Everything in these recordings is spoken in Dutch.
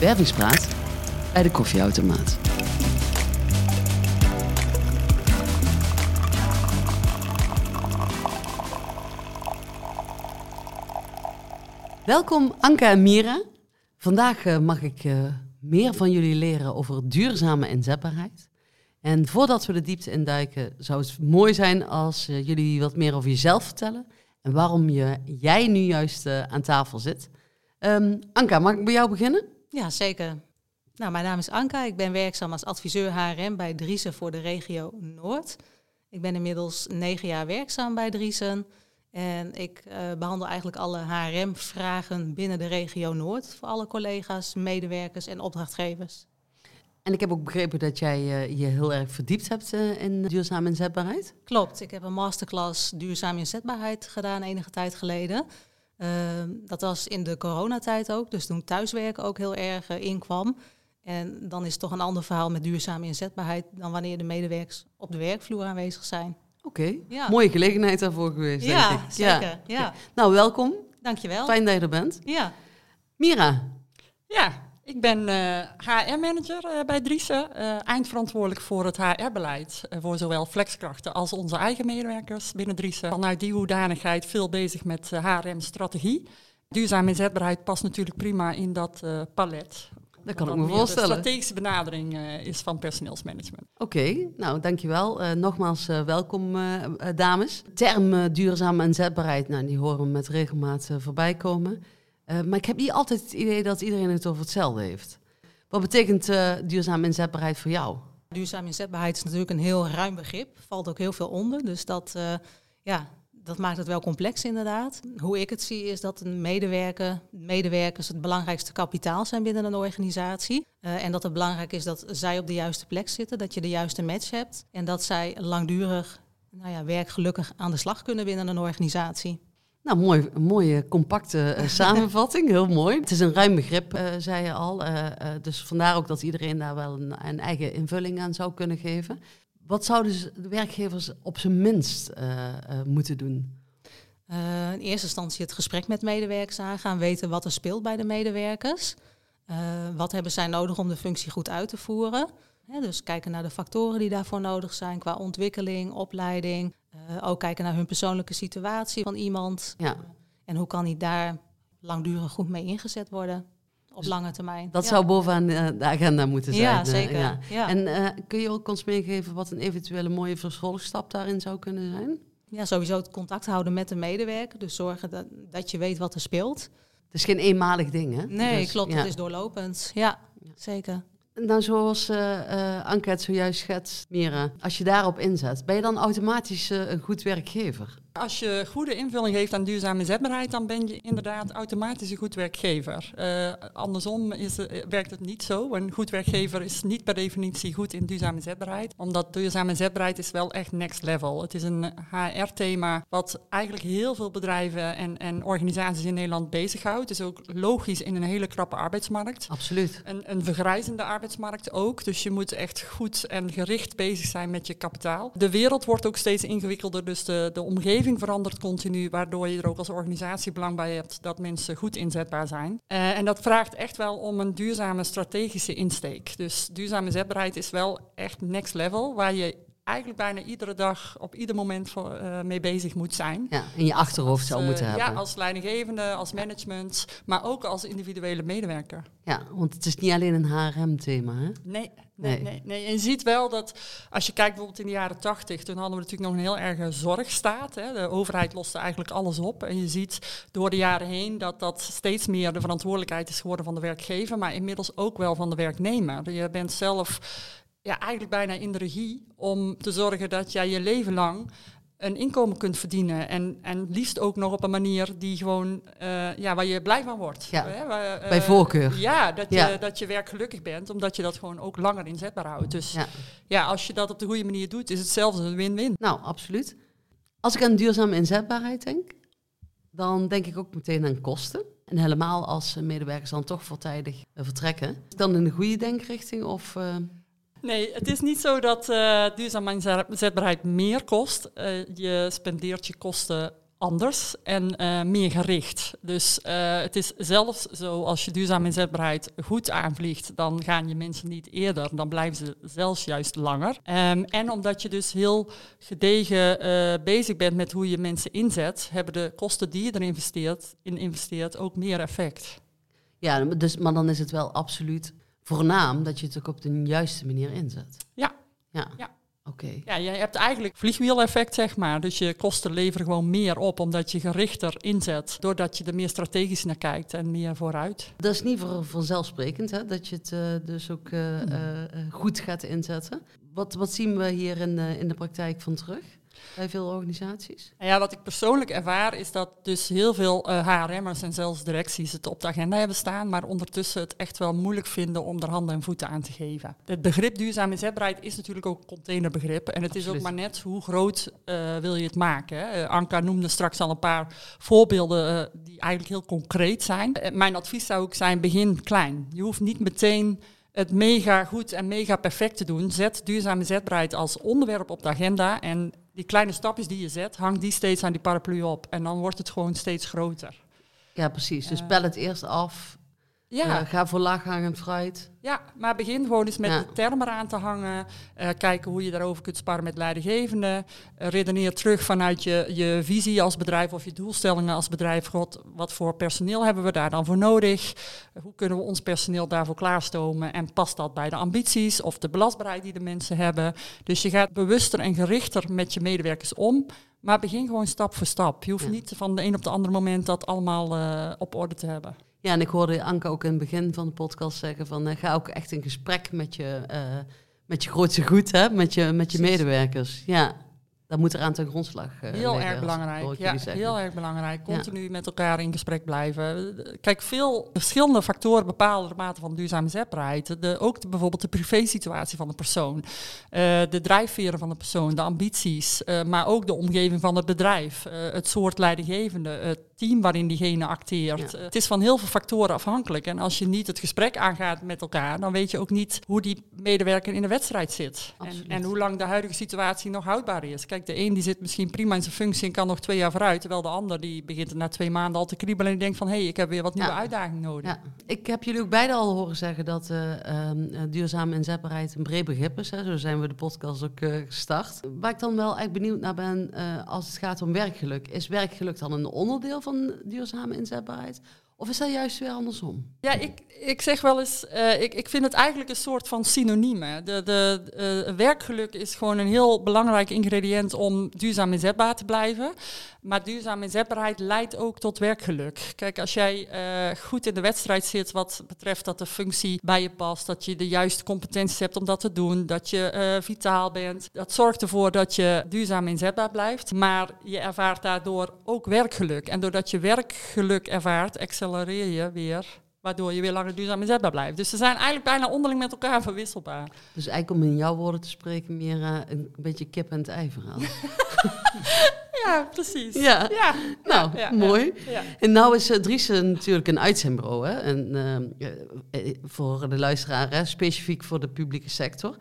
Wervingspraat bij de koffieautomaat. Welkom Anka en Mira. Vandaag eh, mag ik eh, meer van jullie leren over duurzame inzetbaarheid. En voordat we de diepte induiken, zou het mooi zijn als eh, jullie wat meer over jezelf vertellen en waarom je, jij nu juist aan tafel zit. Ehm, Anka, mag ik bij jou beginnen? Ja, zeker. Nou, mijn naam is Anka. Ik ben werkzaam als adviseur HRM bij Driesen voor de regio Noord. Ik ben inmiddels negen jaar werkzaam bij Driesen. En ik uh, behandel eigenlijk alle HRM-vragen binnen de regio Noord voor alle collega's, medewerkers en opdrachtgevers. En ik heb ook begrepen dat jij uh, je heel erg verdiept hebt uh, in duurzame inzetbaarheid. Klopt, ik heb een masterclass duurzame inzetbaarheid gedaan enige tijd geleden. Ehm, dat was in de coronatijd ook, dus toen thuiswerken ook heel erg inkwam. En dan is het toch een ander verhaal met duurzame inzetbaarheid dan wanneer de medewerkers op de werkvloer aanwezig zijn. Oké, ja. mooie gelegenheid daarvoor geweest. Ja, denk ik. zeker. Ja. ja. Nou, welkom. Dankjewel. Fijn dat je er bent. Ja. Mira. Ja, ik ben uh, HR-manager uh, bij Driessen, uh, eindverantwoordelijk voor het HR-beleid voor zowel flexkrachten als onze eigen medewerkers binnen Driessen. Vanuit die hoedanigheid veel bezig met HRM-strategie. Duurzame inzetbaarheid past natuurlijk prima in dat palet. Dat kan ik me voorstellen. De strategische benadering is van personeelsmanagement. Oké, nou dankjewel. Nogmaals welkom dames. Term duurzame inzetbaarheid, nou, die horen we met regelmaat voorbij komen. Maar ik heb niet altijd het idee dat iedereen het over hetzelfde heeft. Wat betekent duurzame inzetbaarheid voor jou? Duurzame inzetbaarheid is natuurlijk een heel ruim begrip. Valt ook heel veel onder. Dus dat, ja, dat maakt het wel complex inderdaad. Hoe ik het zie is dat een medewerker, medewerkers het belangrijkste kapitaal zijn binnen een organisatie. Uh, en dat het belangrijk is dat zij op de juiste plek zitten, dat je de juiste match hebt en dat zij langdurig nou ja, werkgelukkig aan de slag kunnen binnen een organisatie. Nou, mooi, een mooie compacte uh, samenvatting. Heel mooi. Het is een ruim begrip, uh, zei je al. Uh, dus vandaar ook dat iedereen daar wel een, een, eigen invulling aan zou kunnen geven. Wat zouden de werkgevers op zijn minst uh, uh, moeten doen? Uh, in eerste instantie het gesprek met medewerkers aangaan, weten wat er speelt bij de medewerkers. wat hebben zij nodig om de functie goed uit te voeren? Hè, dus kijken naar de factoren die daarvoor nodig zijn qua ontwikkeling, opleiding. Ook kijken naar hun persoonlijke situatie van iemand. Ja. en hoe kan die daar langdurig goed mee ingezet worden? op lange termijn. Dat zou bovenaan de agenda moeten zijn. Ja, zeker. Ja. En uh, kun je ook ons meegeven wat een eventuele mooie vervolgstap daarin zou kunnen zijn? Ja, sowieso het contact houden met de medewerker. Dus zorgen dat, dat je weet wat er speelt. Het is geen eenmalig ding, hè? Nee, dus, klopt. Het is doorlopend. Ja, zeker. Nou, zoals uh, uh, Anke het zojuist schetst, Mira, als je daarop inzet, ben je dan automatisch uh, een goed werkgever? Als je goede invulling heeft aan duurzame inzetbaarheid, dan ben je inderdaad automatisch een goed werkgever. Uh, andersom is, uh, werkt het niet zo. Een goed werkgever is niet per definitie goed in duurzame inzetbaarheid, omdat duurzame inzetbaarheid is wel echt next level. Het is een HR-thema wat eigenlijk heel veel bedrijven en, en organisaties in Nederland bezighoudt. Het is ook logisch in een hele krappe arbeidsmarkt. Absoluut. Een, een vergrijzende arbeidsmarkt ook, dus je moet echt goed en gericht bezig zijn met je kapitaal. De wereld wordt ook steeds ingewikkelder, dus de, de omgeving verandert continu, waardoor je er ook als organisatie belang bij hebt dat mensen goed inzetbaar zijn. Uh, en dat vraagt echt wel om een duurzame strategische insteek. Dus duurzame inzetbaarheid is wel echt next level, waar je eigenlijk bijna iedere dag op ieder moment voor, uh, mee bezig moet zijn. Ja, in je achterhoofd zou moeten hebben. Ja, als leidinggevende, als management, maar ook als individuele medewerker. Ja, want het is niet alleen een HRM-thema, hè? Nee, nee, nee, nee. En je ziet wel dat als je kijkt bijvoorbeeld in de jaren tachtig, toen hadden we natuurlijk nog een heel erge zorgstaat. Hè. De overheid loste eigenlijk alles op. En je ziet door de jaren heen dat dat steeds meer de verantwoordelijkheid is geworden van de werkgever, maar inmiddels ook wel van de werknemer. Je bent zelf ja, eigenlijk bijna in de regie om te zorgen dat jij je leven lang een inkomen kunt verdienen. En, en liefst ook nog op een manier die gewoon, uh, ja, waar je blij van wordt. Ja, hè? Waar, uh, bij voorkeur. Ja, dat je, dat je werk gelukkig bent, omdat je dat gewoon ook langer inzetbaar houdt. Dus ja. ja, als je dat op de goede manier doet, is het zelfs een win-win. Nou, absoluut. Als ik aan duurzame inzetbaarheid denk, dan denk ik ook meteen aan kosten. En helemaal als medewerkers dan toch voortijdig vertrekken. Dan in de goede denkrichting of... Nee, het is niet zo dat uh, duurzame inzetbaarheid meer kost. Uh, je spendeert je kosten anders en eh, meer gericht. Dus eh, het is zelfs zo, als je duurzame inzetbaarheid goed aanvliegt, dan gaan je mensen niet eerder, dan blijven ze zelfs juist langer. Ehm, en omdat je dus heel gedegen bezig bent met hoe je mensen inzet, hebben de kosten die je erin investeert, in investeert ook meer effect. Ja, dus, maar dan is het wel absoluut voornaam dat je het ook op de juiste manier inzet. Ja. Ja. ja. Oké. Ja, je hebt eigenlijk vliegwiel-effect, zeg maar. Dus je kosten leveren gewoon meer op, omdat je gerichter inzet, doordat je er meer strategisch naar kijkt en meer vooruit. Dat is niet vanzelfsprekend, hè, dat je het uh, dus ook uh, uh, goed gaat inzetten. Wat, wat zien we hier in, in de praktijk van terug? Bij veel organisaties? Nou ja, wat ik persoonlijk ervaar is dat dus heel veel uh, HRM'ers en zelfs directies het op de agenda hebben staan, maar ondertussen het echt wel moeilijk vinden om er handen en voeten aan te geven. Het begrip duurzame inzetbaarheid is natuurlijk ook een containerbegrip en het is ook maar net hoe groot uh, wil je het maken. Hè. Uh, Anka noemde straks al een paar voorbeelden die eigenlijk heel concreet zijn. mijn advies zou ook zijn, begin klein. Je hoeft niet meteen het mega goed en mega perfect te doen. Zet duurzame zetbaarheid als onderwerp op de agenda en die kleine stapjes die je zet, hang die steeds aan die paraplu op. En dan wordt het gewoon steeds groter. Ja, precies. Dus bel het eerst af. Ja. Uh, ga voor laaghangend fruit. Ja, maar begin gewoon eens met de termen aan te hangen. Uh, kijken hoe je daarover kunt sparen met leidinggevenden. Uh, redeneer terug vanuit je, je visie als bedrijf of je doelstellingen als bedrijf. God, wat voor personeel hebben we daar dan voor nodig? hoe kunnen we ons personeel daarvoor klaarstomen? En past dat bij de ambities of de belastbaarheid die de mensen hebben? Dus je gaat bewuster en gerichter met je medewerkers om. Maar begin gewoon stap voor stap. Je hoeft niet van de een op de andere moment dat allemaal op orde te hebben. Ja, en ik hoorde Anke ook in het begin van de podcast zeggen van uh, ga ook echt in gesprek met je, uh, met je grootste goed, hè? Met, je, met je medewerkers. Ja, dat moet er aan ten grondslag uh, Heel erg belangrijk. Ja, heel erg belangrijk. Continu met elkaar in gesprek blijven. Kijk, veel verschillende factoren bepalen de mate van duurzame zetbaarheid. De, ook de, bijvoorbeeld de privésituatie van de persoon. Uh, de drijfveren van de persoon, de ambities. Uh, maar ook de omgeving van het bedrijf. het soort leidinggevende, het team waarin diegene acteert. het is van heel veel factoren afhankelijk. En als je niet het gesprek aangaat met elkaar, dan weet je ook niet hoe die medewerker in de wedstrijd zit. En, en, hoe lang de huidige situatie nog houdbaar is. Kijk, de een die zit misschien prima in zijn functie en kan nog twee jaar vooruit. Terwijl de ander die begint na twee maanden al te kriebelen en die denkt van hé, hey, ik heb weer wat nieuwe ja. uitdagingen nodig. Ja. Ik heb jullie ook beide al horen zeggen dat uh, uh, duurzame inzetbaarheid een breed begrip is. Hè. Zo zijn we de podcast ook uh, gestart. Waar ik dan wel echt benieuwd naar ben als het gaat om werkgeluk. Is werkgeluk dan een onderdeel van duurzame inzetbaarheid? Of is dat juist weer andersom? Ja, ik, ik zeg wel eens, uh, ik, ik vind het eigenlijk een soort van synoniem. De, de uh, werkgeluk is gewoon een heel belangrijk ingrediënt om duurzaam inzetbaar te blijven. Maar duurzame inzetbaarheid leidt ook tot werkgeluk. Kijk, als jij uh, goed in de wedstrijd zit wat betreft dat de functie bij je past, dat je de juiste competenties hebt om dat te doen, dat je vitaal bent, dat zorgt ervoor dat je duurzaam inzetbaar blijft. Maar je ervaart daardoor ook werkgeluk. En doordat je werkgeluk ervaart, excel accelereer je weer, waardoor je weer langer duurzaam inzetbaar blijft. Dus ze zijn eigenlijk bijna onderling met elkaar verwisselbaar. Dus eigenlijk om in jouw woorden te spreken, meer uh, een beetje kip en het ei verhaal. ja, precies. Ja, ja. nou, ja, mooi. En nou is uh, Dries natuurlijk een uitzendbureau, hè? En, uh, voor de luisteraar, hè? specifiek voor de publieke sector.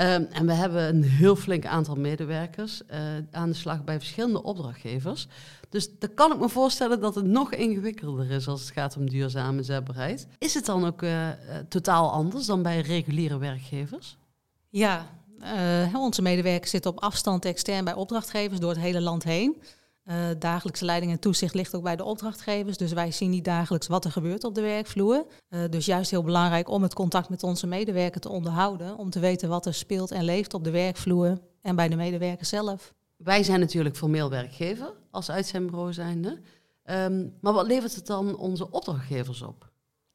Um, en we hebben een heel flink aantal medewerkers uh, aan de slag bij verschillende opdrachtgevers. Dus dan kan ik me voorstellen dat het nog ingewikkelder is als het gaat om duurzame zetbaarheid. Is het dan ook uh, totaal anders dan bij reguliere werkgevers? Ja, uh, onze medewerkers zitten op afstand extern bij opdrachtgevers door het hele land heen. Uh, dagelijkse leiding en toezicht ligt ook bij de opdrachtgevers. Dus wij zien niet dagelijks wat er gebeurt op de werkvloer. Uh, dus juist heel belangrijk om het contact met onze medewerker te onderhouden. Om te weten wat er speelt en leeft op de werkvloer en bij de medewerker zelf. Wij zijn natuurlijk formeel werkgever als uitzendbureau zijnde. Um, maar wat levert het dan onze opdrachtgevers op?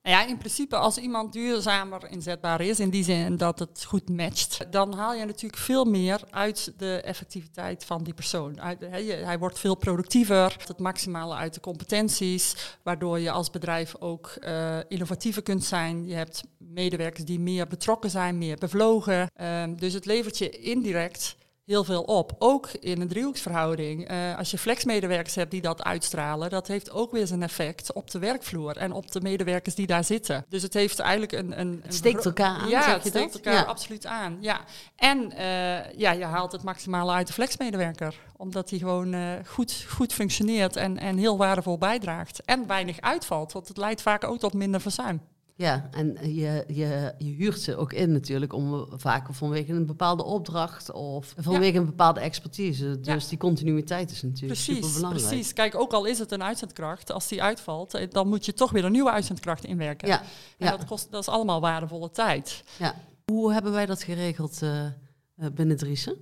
Ja, in principe als iemand duurzamer inzetbaar is, in die zin dat het goed matcht, dan haal je natuurlijk veel meer uit de effectiviteit van die persoon. Hij wordt veel productiever, het maximale uit de competenties, waardoor je als bedrijf ook uh, innovatiever kunt zijn. Je hebt medewerkers die meer betrokken zijn, meer bevlogen. Uh, dus het levert je indirect heel veel op. Ook in een driehoeksverhouding. Uh, als je flexmedewerkers hebt die dat uitstralen, dat heeft ook weer zijn effect op de werkvloer en op de medewerkers die daar zitten. Dus het heeft eigenlijk een. een het steekt elkaar aan. Ja, zeg het je steekt dat? elkaar Ja. absoluut aan. Ja. En uh, ja, je haalt het maximale uit de flexmedewerker, omdat hij gewoon uh, goed, goed functioneert en, en heel waardevol bijdraagt. En weinig uitvalt, want het leidt vaak ook tot minder verzuim. Ja, en je, je, je huurt ze ook in natuurlijk om vaak vanwege een bepaalde opdracht of vanwege ja. een bepaalde expertise. Dus ja. die continuïteit is natuurlijk precies, super belangrijk. Precies, kijk, ook al is het een uitzendkracht, als die uitvalt, dan moet je toch weer een nieuwe uitzendkracht inwerken. Ja. En dat, kost, dat is allemaal waardevolle tijd. Ja. Hoe hebben wij dat geregeld uh, binnen Driessen?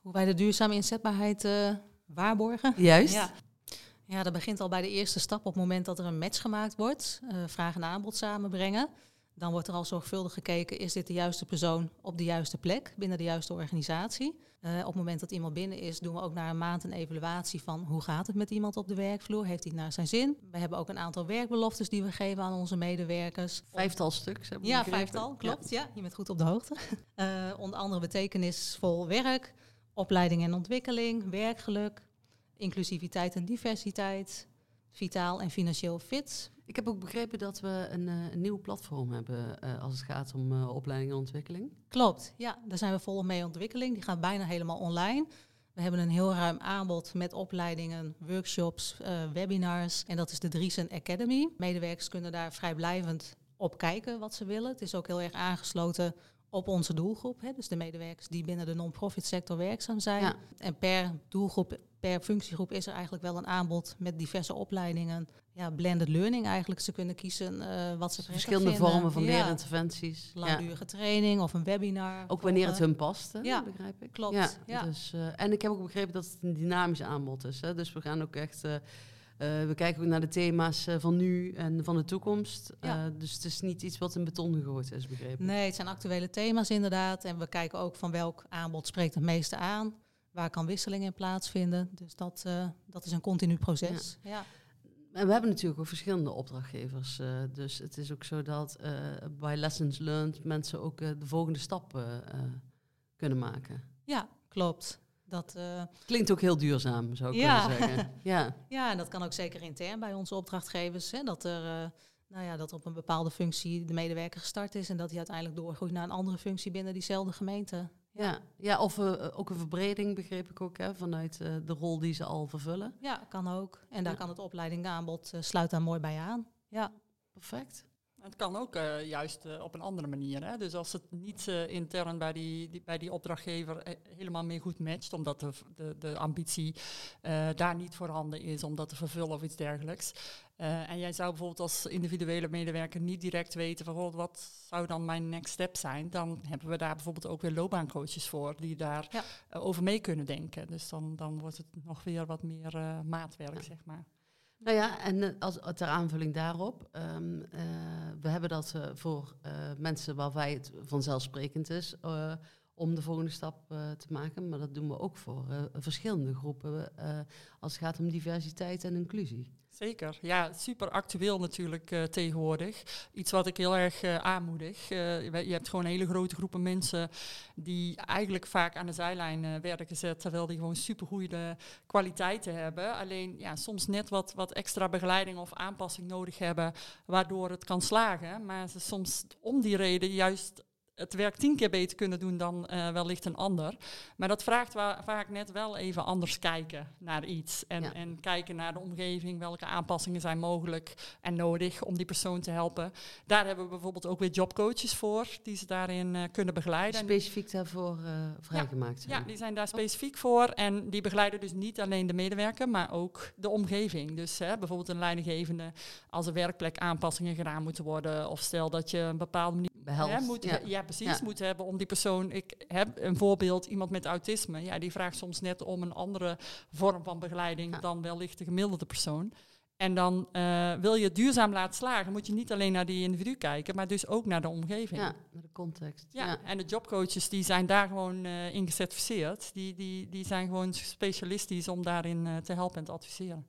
Hoe wij de duurzame inzetbaarheid uh, waarborgen? Juist. Ja. Dat begint al bij de eerste stap op het moment dat er een match gemaakt wordt. Uh, vraag en aanbod samenbrengen. Dan wordt er al zorgvuldig gekeken, is dit de juiste persoon op de juiste plek binnen de juiste organisatie? Uh, op het moment dat iemand binnen is, doen we ook na een maand een evaluatie van hoe gaat het met iemand op de werkvloer? Heeft hij het naar zijn zin? We hebben ook een aantal werkbeloftes die we geven aan onze medewerkers. Vijftal stuks hebben we Ja, vijftal, klopt. Ja. ja. je bent goed op de hoogte. Uh, onder andere betekenisvol werk, opleiding en ontwikkeling, werkgeluk, inclusiviteit en diversiteit, vitaal en financieel fit. Ik heb ook begrepen dat we een, uh, een nieuw platform hebben uh, als het gaat om uh, opleiding en ontwikkeling. Klopt, ja, daar zijn we volop mee ontwikkeling. Die gaat bijna helemaal online. We hebben een heel ruim aanbod met opleidingen, workshops, webinars. En dat is de Driesen Academy. Medewerkers kunnen daar vrijblijvend op kijken wat ze willen. Het is ook heel erg aangesloten op onze doelgroep. Hè? Dus de medewerkers die binnen de non-profit sector werkzaam zijn. Ja. En per doelgroep, per functiegroep is er eigenlijk wel een aanbod met diverse opleidingen. Ja, blended learning eigenlijk. Ze kunnen kiezen uh, wat ze Verschillende vinden. vormen van ja. leerinterventies. Langdurige ja. training of een webinar. Ook wanneer het hun past, hè? Ja, begrijp ik. Klopt. Ja. Dus, uh, en ik heb ook begrepen dat het een dynamisch aanbod is. Hè? Dus we gaan ook echt... Uh, we kijken ook naar de thema's uh, van nu en van de toekomst. Ja. Uh, dus het is niet iets wat in beton gegooid is, begrepen. Nee, het zijn actuele thema's inderdaad. En we kijken ook van welk aanbod spreekt het meeste aan. Waar kan wisseling in plaatsvinden. Dus dat, dat is een continu proces. Ja. ja. En we hebben natuurlijk ook verschillende opdrachtgevers. Uh, dus het is ook zo dat uh, bij Lessons Learned mensen ook de volgende stap kunnen maken. Ja, klopt. Dat uh, klinkt ook heel duurzaam, zou ik ja. kunnen zeggen. ja. ja, en dat kan ook zeker intern bij onze opdrachtgevers. Hè, dat er uh, nou ja, dat op een bepaalde functie de medewerker gestart is en dat hij uiteindelijk doorgroeit naar een andere functie binnen diezelfde gemeente. Ja, ja of uh, ook een verbreding, begreep ik ook, hè, vanuit de rol die ze al vervullen. Ja, kan ook. En daar ja. kan het opleidingaanbod sluit daar mooi bij aan. Ja, perfect. Het kan ook uh, juist uh, op een andere manier. Hè? Dus als het niet uh, intern bij die, die, bij die opdrachtgever helemaal meer goed matcht, omdat de, de, de ambitie daar niet voorhanden is om dat te vervullen of iets dergelijks. en jij zou bijvoorbeeld als individuele medewerker niet direct weten van oh, wat zou dan mijn next step zijn, dan hebben we daar bijvoorbeeld ook weer loopbaancoaches voor die daar ja. over mee kunnen denken. Dus dan, dan wordt het nog weer wat meer maatwerk, ja. zeg maar. Nou ja, en als, ter aanvulling daarop, um, uh, we hebben dat uh, voor uh, mensen waarbij het vanzelfsprekend is om de volgende stap te maken, maar dat doen we ook voor verschillende groepen als het gaat om diversiteit en inclusie. Zeker, ja, super actueel natuurlijk uh, tegenwoordig. Iets wat ik heel erg uh, aanmoedig. Uh, je hebt gewoon hele grote groepen mensen die eigenlijk vaak aan de zijlijn werden gezet, terwijl die gewoon super goede kwaliteiten hebben. Alleen ja, soms net wat, wat extra begeleiding of aanpassing nodig hebben, waardoor het kan slagen. Maar ze soms om die reden juist het werk tien keer beter kunnen doen dan uh, wellicht een ander. Maar dat vraagt wa- vaak net wel even anders kijken naar iets. En, ja. en kijken naar de omgeving, welke aanpassingen zijn mogelijk en nodig om die persoon te helpen. Daar hebben we bijvoorbeeld ook weer jobcoaches voor, die ze daarin uh, kunnen begeleiden. Specifiek daarvoor uh, vrijgemaakt ja, ja, die zijn daar specifiek voor. En die begeleiden dus niet alleen de medewerker, maar ook de omgeving. Dus hè, bijvoorbeeld een leidinggevende, als er werkplek aanpassingen gedaan moeten worden. Of stel dat je een bepaalde manier Behelst, moet, ja. ja, precies, ja. moet hebben om die persoon. Ik heb een voorbeeld, iemand met autisme. Ja, die vraagt soms net om een andere vorm van begeleiding dan wellicht de gemiddelde persoon. En dan uh, wil je het duurzaam laten slagen, moet je niet alleen naar die individu kijken, maar dus ook naar de omgeving. Ja, naar de context. Ja, ja. en de jobcoaches die zijn daar gewoon uh, in gecertificeerd. Die, die, die zijn gewoon specialistisch om daarin uh, te helpen en te adviseren.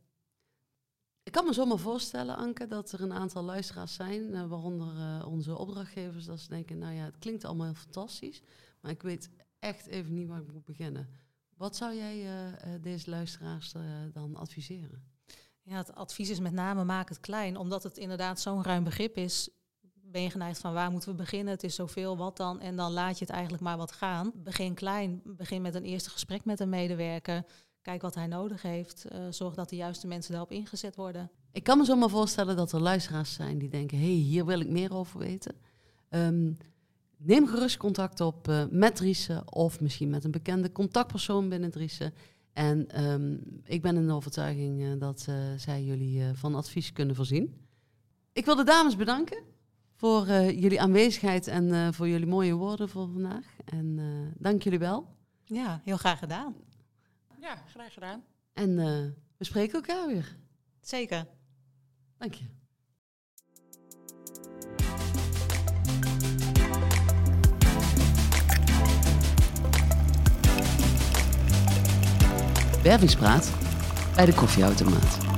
Ik kan me zomaar voorstellen, Anke, dat er een aantal luisteraars zijn, uh, waaronder uh, onze opdrachtgevers, dat ze denken, nou ja, het klinkt allemaal heel fantastisch, maar ik weet echt even niet waar ik moet beginnen. Wat zou jij eh, eh, deze luisteraars eh, dan adviseren? Ja, het advies is met name maak het klein. Omdat het inderdaad zo'n ruim begrip is, ben je geneigd van waar moeten we beginnen? Het is zoveel, wat dan? En dan laat je het eigenlijk maar wat gaan. Begin klein. Begin met een eerste gesprek met een medewerker. Kijk wat hij nodig heeft. Eh, zorg dat de juiste mensen daarop ingezet worden. Ik kan me zomaar voorstellen dat er luisteraars zijn die denken: hé, hey, hier wil ik meer over weten. Ehm, neem gerust contact op eh, met Driessen of misschien met een bekende contactpersoon binnen Driessen. En ehm, ik ben in de overtuiging eh, dat zij jullie van advies kunnen voorzien. Ik wil de dames bedanken voor jullie aanwezigheid en voor jullie mooie woorden voor vandaag. En dank jullie wel. Ja, heel graag gedaan. Ja, graag gedaan. En eh, we spreken elkaar weer. Zeker. Dank je. Wervingspraat bij de koffieautomaat.